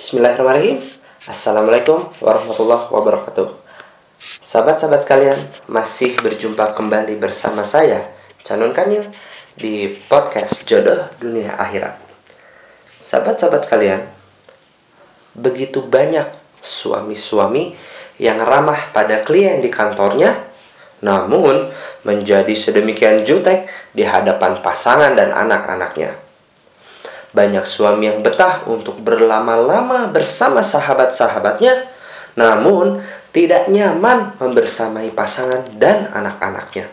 Bismillahirrahmanirrahim. Assalamualaikum warahmatullahi wabarakatuh. Sahabat-sahabat sekalian Masih berjumpa kembali bersama saya Canun Kamil Di podcast Jodoh Dunia Akhirat. Sahabat-sahabat sekalian Begitu banyak suami-suami Yang ramah pada klien di kantornya Namun menjadi sedemikian jutek di hadapan pasangan dan anak-anaknya banyak suami yang betah untuk berlama-lama bersama sahabat-sahabatnya, namun tidak nyaman membersamai pasangan dan anak-anaknya.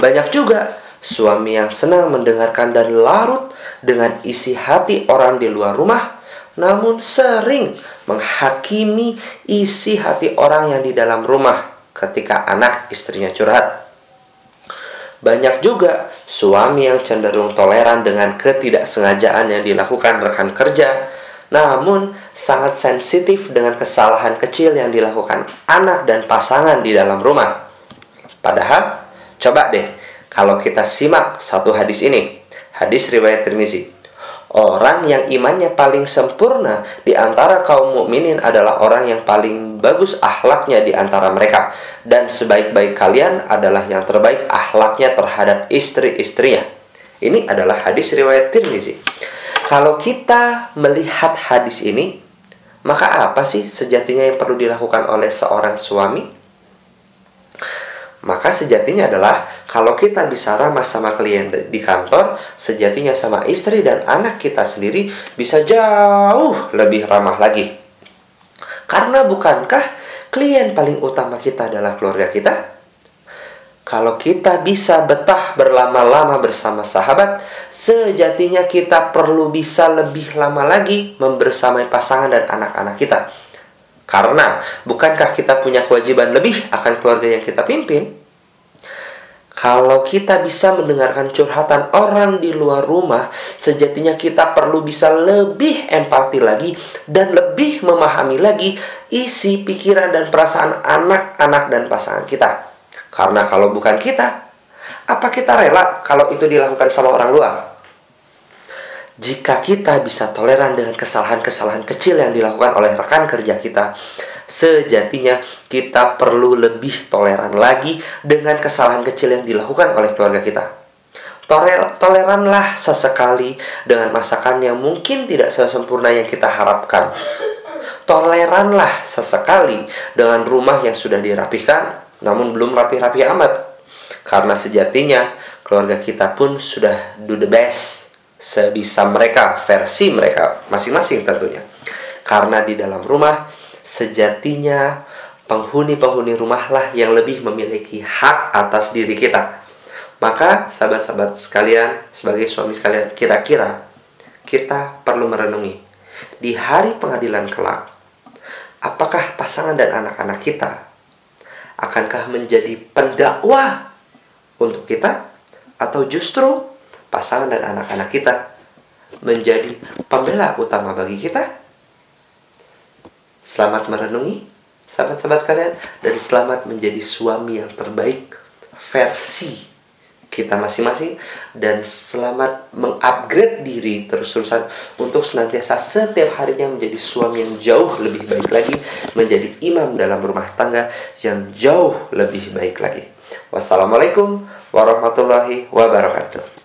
Banyak juga suami yang senang mendengarkan dan larut dengan isi hati orang di luar rumah, namun sering menghakimi isi hati orang yang di dalam rumah ketika anak istrinya curhat. Banyak juga suami yang cenderung toleran dengan ketidaksengajaan yang dilakukan rekan kerja, namun sangat sensitif dengan kesalahan kecil yang dilakukan anak dan pasangan di dalam rumah. Padahal, coba deh kalau kita simak satu hadis ini, hadis riwayat Tirmizi. Orang yang imannya paling sempurna di antara kaum mukminin adalah orang yang paling bagus akhlaknya di antara mereka dan sebaik-baik kalian adalah yang terbaik akhlaknya terhadap istri-istrinya. Ini adalah hadis riwayat Tirmizi. Kalau kita melihat hadis ini, maka apa sih sejatinya yang perlu dilakukan oleh seorang suami? Maka sejatinya adalah kalau kita bisa ramah sama klien di kantor, sejatinya sama istri dan anak kita sendiri bisa jauh lebih ramah lagi. Karena bukankah klien paling utama kita adalah keluarga kita? Kalau kita bisa betah berlama-lama bersama sahabat, sejatinya kita perlu bisa lebih lama lagi membersamai pasangan dan anak-anak kita karena bukankah kita punya kewajiban lebih akan keluarga yang kita pimpin? Kalau kita bisa mendengarkan curhatan orang di luar rumah, sejatinya kita perlu bisa lebih empati lagi dan lebih memahami lagi isi pikiran dan perasaan anak-anak dan pasangan kita. Karena kalau bukan kita, apa kita rela kalau itu dilakukan sama orang luar? jika kita bisa toleran dengan kesalahan-kesalahan kecil yang dilakukan oleh rekan kerja kita, sejatinya kita perlu lebih toleran lagi dengan kesalahan kecil yang dilakukan oleh keluarga kita. Toleranlah sesekali dengan masakan yang mungkin tidak sesempurna yang kita harapkan. Toleranlah sesekali dengan rumah yang sudah dirapihkan, namun belum rapi-rapi amat. Karena sejatinya keluarga kita pun sudah do the best sebisa mereka, versi mereka masing-masing tentunya. Karena di dalam rumah sejatinya penghuni-penghuni rumahlah yang lebih memiliki hak atas diri kita. Maka sahabat-sahabat sekalian, sebagai suami sekalian, kira-kira kita perlu merenungi di hari pengadilan kelak, apakah pasangan dan anak-anak kita akankah menjadi pendakwa untuk kita atau justru pasangan dan anak-anak kita menjadi pembela utama bagi kita. Selamat merenungi, sahabat-sahabat sekalian, dan selamat menjadi suami yang terbaik versi kita masing-masing dan selamat mengupgrade diri terus-terusan untuk senantiasa setiap harinya menjadi suami yang jauh lebih baik lagi, menjadi imam dalam rumah tangga yang jauh lebih baik lagi. Wassalamualaikum warahmatullahi wabarakatuh.